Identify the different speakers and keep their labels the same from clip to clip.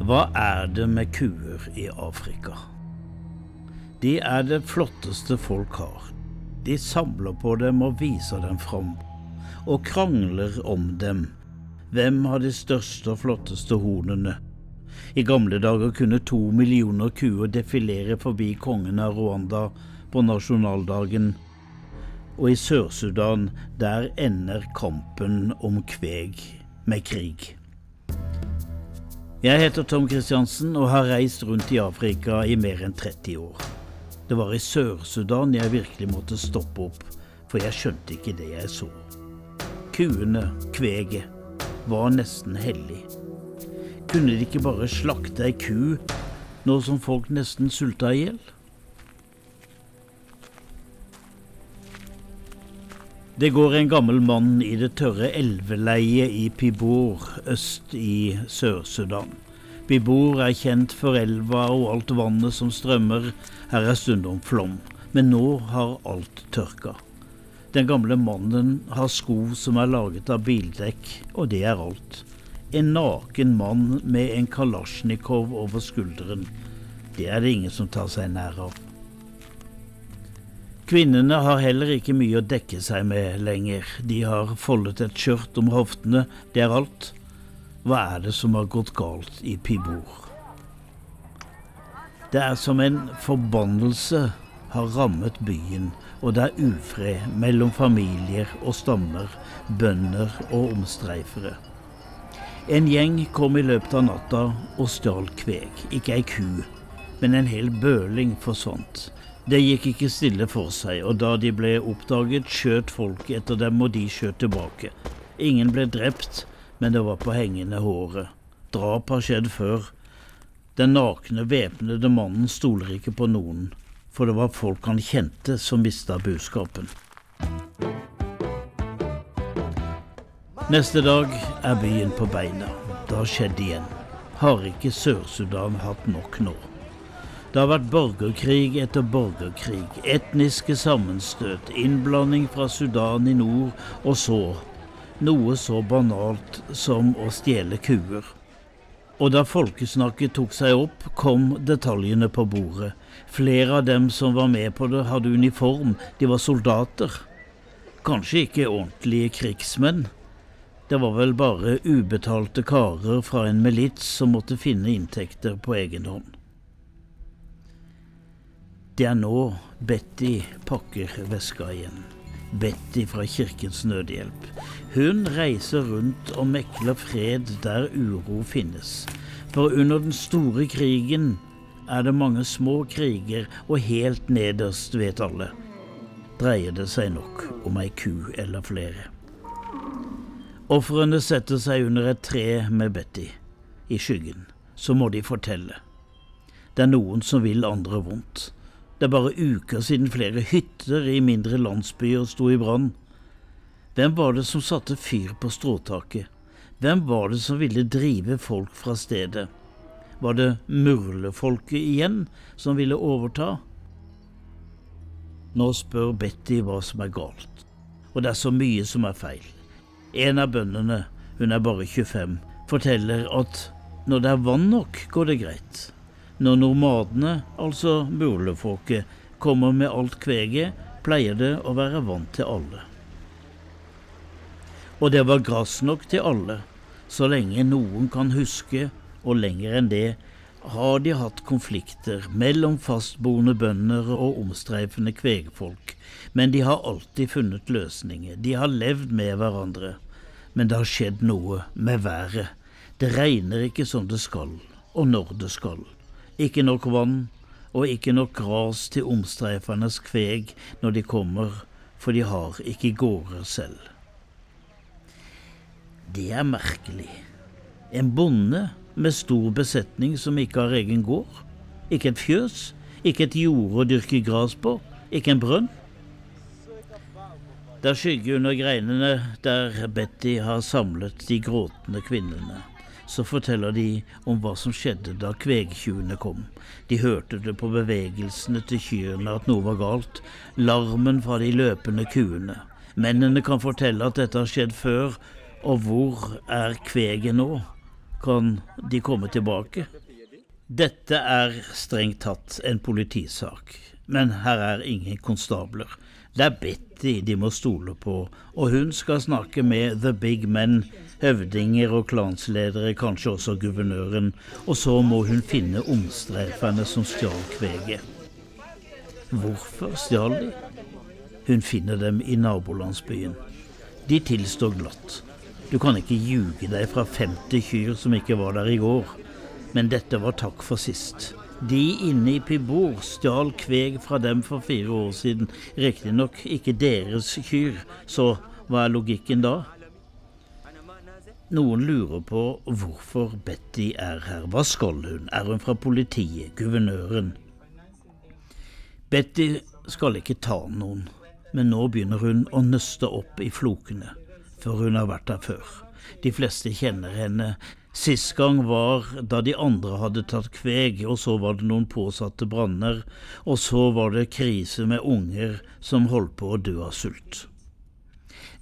Speaker 1: Hva er det med kuer i Afrika? De er det flotteste folk har. De samler på dem og viser dem fram, og krangler om dem. Hvem har de største og flotteste hornene? I gamle dager kunne to millioner kuer defilere forbi kongen av Rwanda på nasjonaldagen, og i Sør-Sudan, der ender kampen om kveg med krig. Jeg heter Tom Kristiansen og har reist rundt i Afrika i mer enn 30 år. Det var i Sør-Sudan jeg virkelig måtte stoppe opp, for jeg skjønte ikke det jeg så. Kuene, kveget, var nesten hellig. Kunne de ikke bare slakte ei ku nå som folk nesten sulta i hjel? Det går en gammel mann i det tørre elveleiet i Pibor øst i Sør-Sudan. Pibor er kjent for elva og alt vannet som strømmer. Her er stundom flom, men nå har alt tørka. Den gamle mannen har sko som er laget av bildekk, og det er alt. En naken mann med en kalasjnikov over skulderen. Det er det ingen som tar seg nær av. Kvinnene har heller ikke mye å dekke seg med lenger. De har foldet et skjørt om hoftene, det er alt. Hva er det som har gått galt i Pibor? Det er som en forbannelse har rammet byen, og det er ufred mellom familier og stammer, bønder og omstreifere. En gjeng kom i løpet av natta og stjal kveg, ikke ei ku, men en hel bøling forsvant. Det gikk ikke stille for seg, og da de ble oppdaget, skjøt folk etter dem, og de skjøt tilbake. Ingen ble drept, men det var på hengende håret. Drap har skjedd før. Den nakne, væpnede mannen stoler ikke på noen, for det var folk han kjente som mista budskapen. Neste dag er byen på beina. Det har skjedd igjen. Har ikke Sør-Sudan hatt nok nå? Det har vært borgerkrig etter borgerkrig, etniske sammenstøt, innblanding fra Sudan i nord, og så noe så banalt som å stjele kuer. Og da folkesnakket tok seg opp, kom detaljene på bordet. Flere av dem som var med på det, hadde uniform, de var soldater. Kanskje ikke ordentlige krigsmenn. Det var vel bare ubetalte karer fra en milits som måtte finne inntekter på egen hånd. Det er nå Betty pakker veska igjen. Betty fra Kirkens Nødhjelp. Hun reiser rundt og mekler fred der uro finnes. For under den store krigen er det mange små kriger, og helt nederst, vet alle, dreier det seg nok om ei ku eller flere. Ofrene setter seg under et tre med Betty, i skyggen. Så må de fortelle. Det er noen som vil andre vondt. Det er bare uker siden flere hytter i mindre landsbyer sto i brann. Hvem var det som satte fyr på stråtaket? Hvem var det som ville drive folk fra stedet? Var det murlefolket igjen som ville overta? Nå spør Betty hva som er galt, og det er så mye som er feil. En av bøndene, hun er bare 25, forteller at når det er vann nok, går det greit. Når nomadene, altså bolefolket, kommer med alt kveget, pleier det å være vann til alle. Og det var gress nok til alle, så lenge noen kan huske, og lenger enn det, har de hatt konflikter mellom fastboende bønder og omstreifende kvegfolk, men de har alltid funnet løsninger, de har levd med hverandre. Men det har skjedd noe med været. Det regner ikke som det skal, og når det skal. Ikke nok vann og ikke nok gras til omstreifernes kveg når de kommer, for de har ikke gårder selv. Det er merkelig. En bonde med stor besetning som ikke har egen gård, ikke et fjøs, ikke et jorde å dyrke gras på, ikke en brønn. Det er skygge under greinene der Betty har samlet de gråtende kvinnene så forteller de om hva som skjedde da kvegtjuvene kom. De hørte det på bevegelsene til kyrne at noe var galt, larmen fra de løpende kuene. Mennene kan fortelle at dette har skjedd før, og hvor er kveget nå? Kan de komme tilbake? Dette er strengt tatt en politisak, men her er ingen konstabler. Det er Betty de må stole på, og hun skal snakke med the big men, høvdinger og klansledere, kanskje også guvernøren, og så må hun finne omstreiferne som stjal kveget. Hvorfor stjal de? Hun finner dem i nabolandsbyen. De tilstår glatt. Du kan ikke ljuge deg fra 50 kyr som ikke var der i går, men dette var takk for sist. De inne i Pibor stjal kveg fra dem for fire år siden, riktignok ikke deres kyr, så hva er logikken da? Noen lurer på hvorfor Betty er her. Hva skal hun? Er hun fra politiet? Guvernøren? Betty skal ikke ta noen, men nå begynner hun å nøste opp i flokene, for hun har vært der før. De fleste kjenner henne, Sist gang var da de andre hadde tatt kveg, og så var det noen påsatte branner, og så var det krise med unger som holdt på å dø av sult.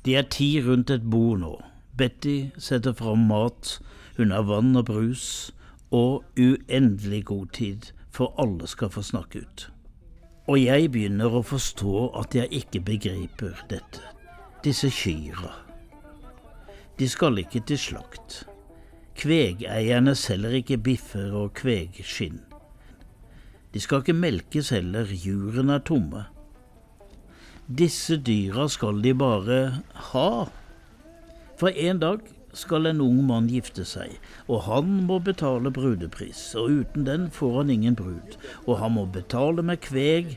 Speaker 1: De er ti rundt et bord nå. Betty setter fram mat, hun har vann og brus, og uendelig god tid, for alle skal få snakke ut. Og jeg begynner å forstå at jeg ikke begriper dette. Disse kyra. De skal ikke til slakt. Kvegeierne selger ikke biffer og kvegskinn. De skal ikke melkes heller, jurene er tomme. Disse dyra skal de bare ha. For en dag skal en ung mann gifte seg, og han må betale brudepris, og uten den får han ingen brud, og han må betale med kveg.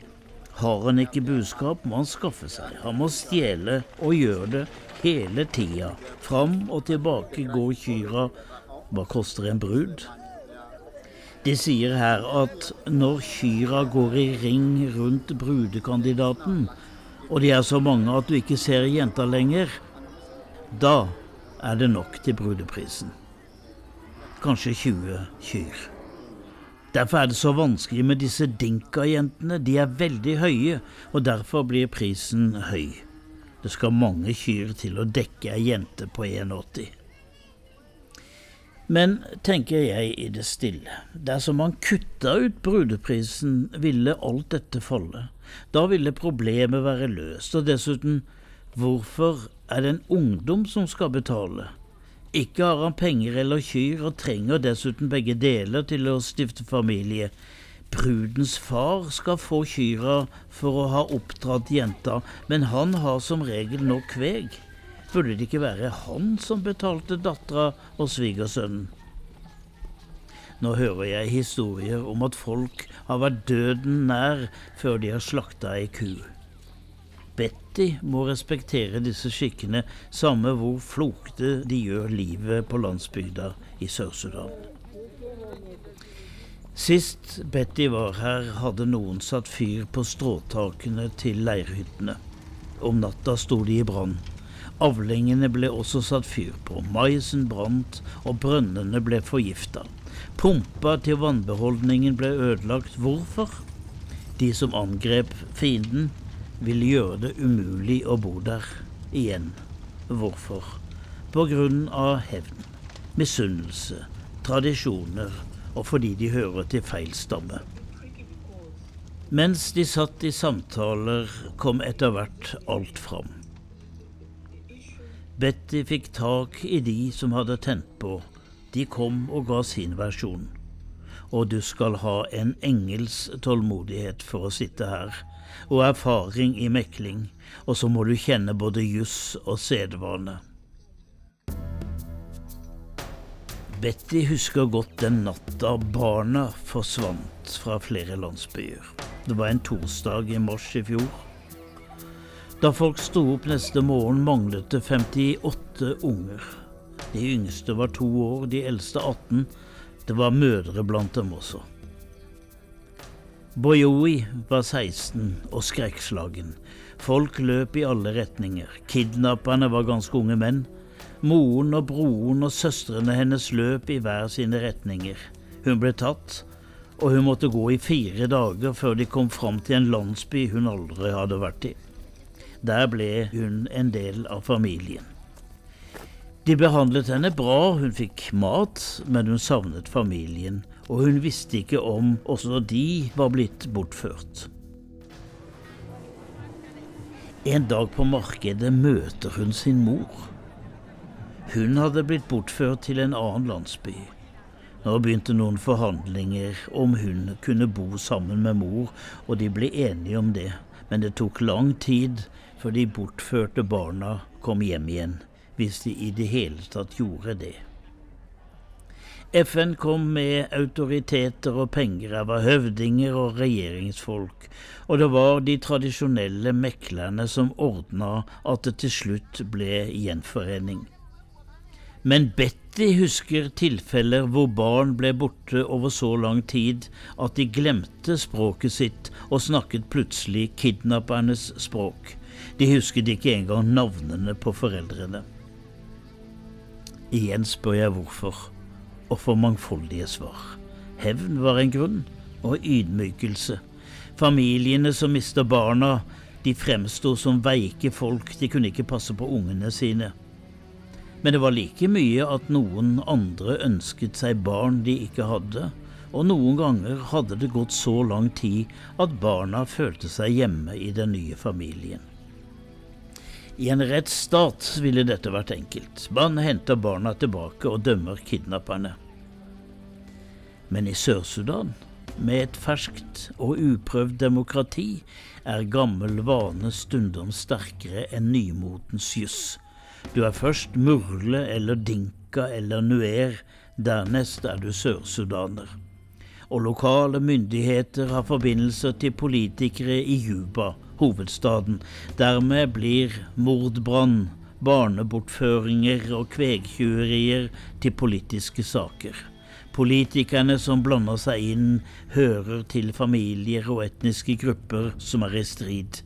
Speaker 1: Har han ikke budskap, må han skaffe seg. Han må stjele, og gjøre det hele tida. Fram og tilbake går kyra hva koster en brud? De sier her at når kyra går i ring rundt brudekandidaten, og de er så mange at du ikke ser jenta lenger, da er det nok til brudeprisen. Kanskje 20 kyr. Derfor er det så vanskelig med disse dinka-jentene. De er veldig høye, og derfor blir prisen høy. Det skal mange kyr til å dekke ei jente på 1,80. Men, tenker jeg i det stille, dersom man kutta ut brudeprisen, ville alt dette falle. Da ville problemet være løst, og dessuten, hvorfor er det en ungdom som skal betale? Ikke har han penger eller kyr, og trenger dessuten begge deler til å stifte familie. Brudens far skal få kyra for å ha oppdratt jenta, men han har som regel nok kveg. Burde det ikke være han som betalte dattera og svigersønnen? Nå hører jeg historier om at folk har vært døden nær før de har slakta ei ku. Betty må respektere disse skikkene, samme hvor flokte de gjør livet på landsbygda i Sør-Sudan. Sist Betty var her, hadde noen satt fyr på stråtakene til leirhyttene. Om natta sto de i brann. Avlingene ble også satt fyr på, maisen brant, og brønnene ble forgifta. Pumpa til vannbeholdningen ble ødelagt. Hvorfor? De som angrep fienden, ville gjøre det umulig å bo der igjen. Hvorfor? På grunn av hevn, misunnelse, tradisjoner og fordi de hører til feil stamme. Mens de satt i samtaler, kom etter hvert alt fram. Betty fikk tak i de som hadde tent på. De kom og ga sin versjon. Og du skal ha en engels tålmodighet for å sitte her, og erfaring i mekling, og så må du kjenne både juss og sedvane. Betty husker godt den natta barna forsvant fra flere landsbyer. Det var en torsdag i mars i fjor. Da folk sto opp neste morgen, manglet det 58 unger. De yngste var to år, de eldste 18. Det var mødre blant dem også. Boyoi var 16 og skrekkslagen. Folk løp i alle retninger. Kidnapperne var ganske unge menn. Moren og broren og søstrene hennes løp i hver sine retninger. Hun ble tatt, og hun måtte gå i fire dager før de kom fram til en landsby hun aldri hadde vært i. Der ble hun en del av familien. De behandlet henne bra, hun fikk mat, men hun savnet familien, og hun visste ikke om også de var blitt bortført. En dag på markedet møter hun sin mor. Hun hadde blitt bortført til en annen landsby. Nå begynte noen forhandlinger om hun kunne bo sammen med mor, og de ble enige om det, men det tok lang tid før de bortførte barna kom hjem igjen, hvis de i det hele tatt gjorde det. FN kom med autoriteter og penger, jeg var høvdinger og regjeringsfolk, og det var de tradisjonelle meklerne som ordna at det til slutt ble gjenforening. Men Betty husker tilfeller hvor barn ble borte over så lang tid at de glemte språket sitt og snakket plutselig kidnappernes språk. De husket ikke engang navnene på foreldrene. Igjen spør jeg hvorfor og får mangfoldige svar. Hevn var en grunn, og ydmykelse. Familiene som mister barna, de fremsto som veike folk, de kunne ikke passe på ungene sine. Men det var like mye at noen andre ønsket seg barn de ikke hadde, og noen ganger hadde det gått så lang tid at barna følte seg hjemme i den nye familien. I en rettsstat ville dette vært enkelt. Man henter barna tilbake og dømmer kidnapperne. Men i Sør-Sudan, med et ferskt og uprøvd demokrati, er gammel vane stundom sterkere enn nymotens juss. Du er først murle eller dinka eller nuer, dernest er du sørsudaner. Og lokale myndigheter har forbindelser til politikere i Juba, hovedstaden. Dermed blir mordbrann, barnebortføringer og kvegtjuverier til politiske saker. Politikerne som blander seg inn, hører til familier og etniske grupper som er i strid.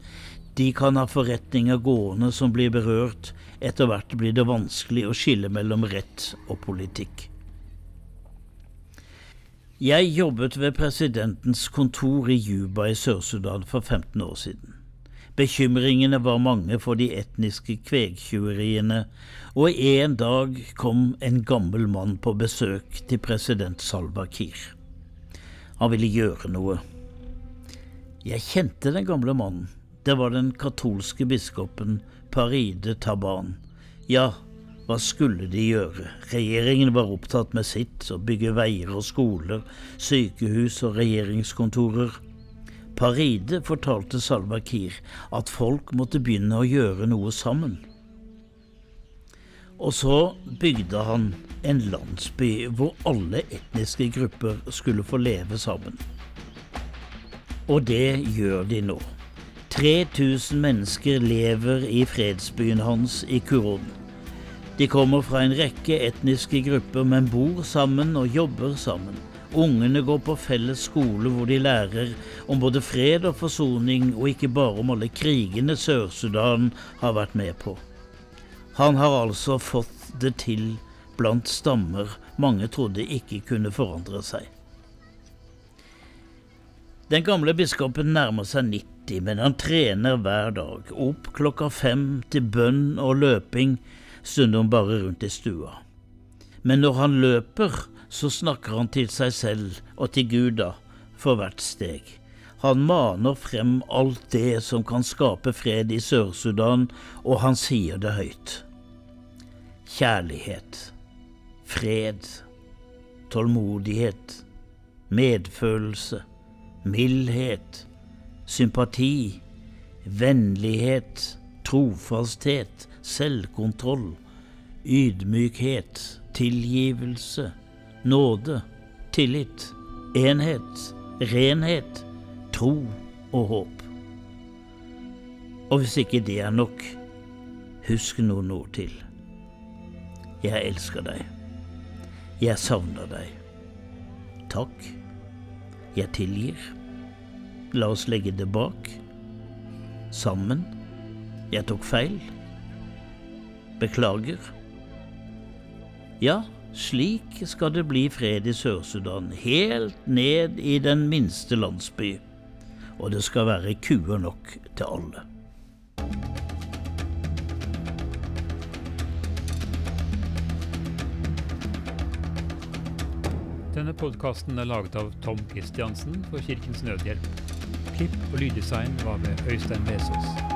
Speaker 1: De kan ha forretninger gående som blir berørt. Etter hvert blir det vanskelig å skille mellom rett og politikk. Jeg jobbet ved presidentens kontor i Juba i Sør-Sudan for 15 år siden. Bekymringene var mange for de etniske kvegtjuveriene, og en dag kom en gammel mann på besøk til president Salva Kiir. Han ville gjøre noe. Jeg kjente den gamle mannen. Det var den katolske biskopen Paride Taban. Ja, hva skulle de gjøre? Regjeringen var opptatt med sitt, å bygge veier og skoler, sykehus og regjeringskontorer. Paride fortalte Salva Kir at folk måtte begynne å gjøre noe sammen. Og så bygde han en landsby hvor alle etniske grupper skulle få leve sammen. Og det gjør de nå. 3000 mennesker lever i fredsbyen hans i Kuron. De kommer fra en rekke etniske grupper, men bor sammen og jobber sammen. Ungene går på felles skole hvor de lærer om både fred og forsoning, og ikke bare om alle krigene Sør-Sudan har vært med på. Han har altså fått det til blant stammer mange trodde ikke kunne forandre seg. Den gamle biskopen nærmer seg 90, men han trener hver dag. Opp klokka fem til bønn og løping, stundom bare rundt i stua. Men når han løper, så snakker han til seg selv og til Guda for hvert steg. Han maner frem alt det som kan skape fred i Sør-Sudan, og han sier det høyt. Kjærlighet, fred, tålmodighet, medfølelse, mildhet, sympati, vennlighet, trofasthet, selvkontroll, ydmykhet, tilgivelse, nåde, tillit, enhet, renhet, tro og håp. Og hvis ikke det er nok, husk noen ord til. Jeg elsker deg. Jeg savner deg. Takk. Jeg tilgir. La oss legge det bak. Sammen. Jeg tok feil. Beklager. Ja, slik skal det bli fred i Sør-Sudan, helt ned i den minste landsby. Og det skal være kuer nok til alle.
Speaker 2: Denne podkasten er laget av Tom Christiansen for Kirkens Nødhjelp. Klipp og lyddesign var ved Øystein Vesaas.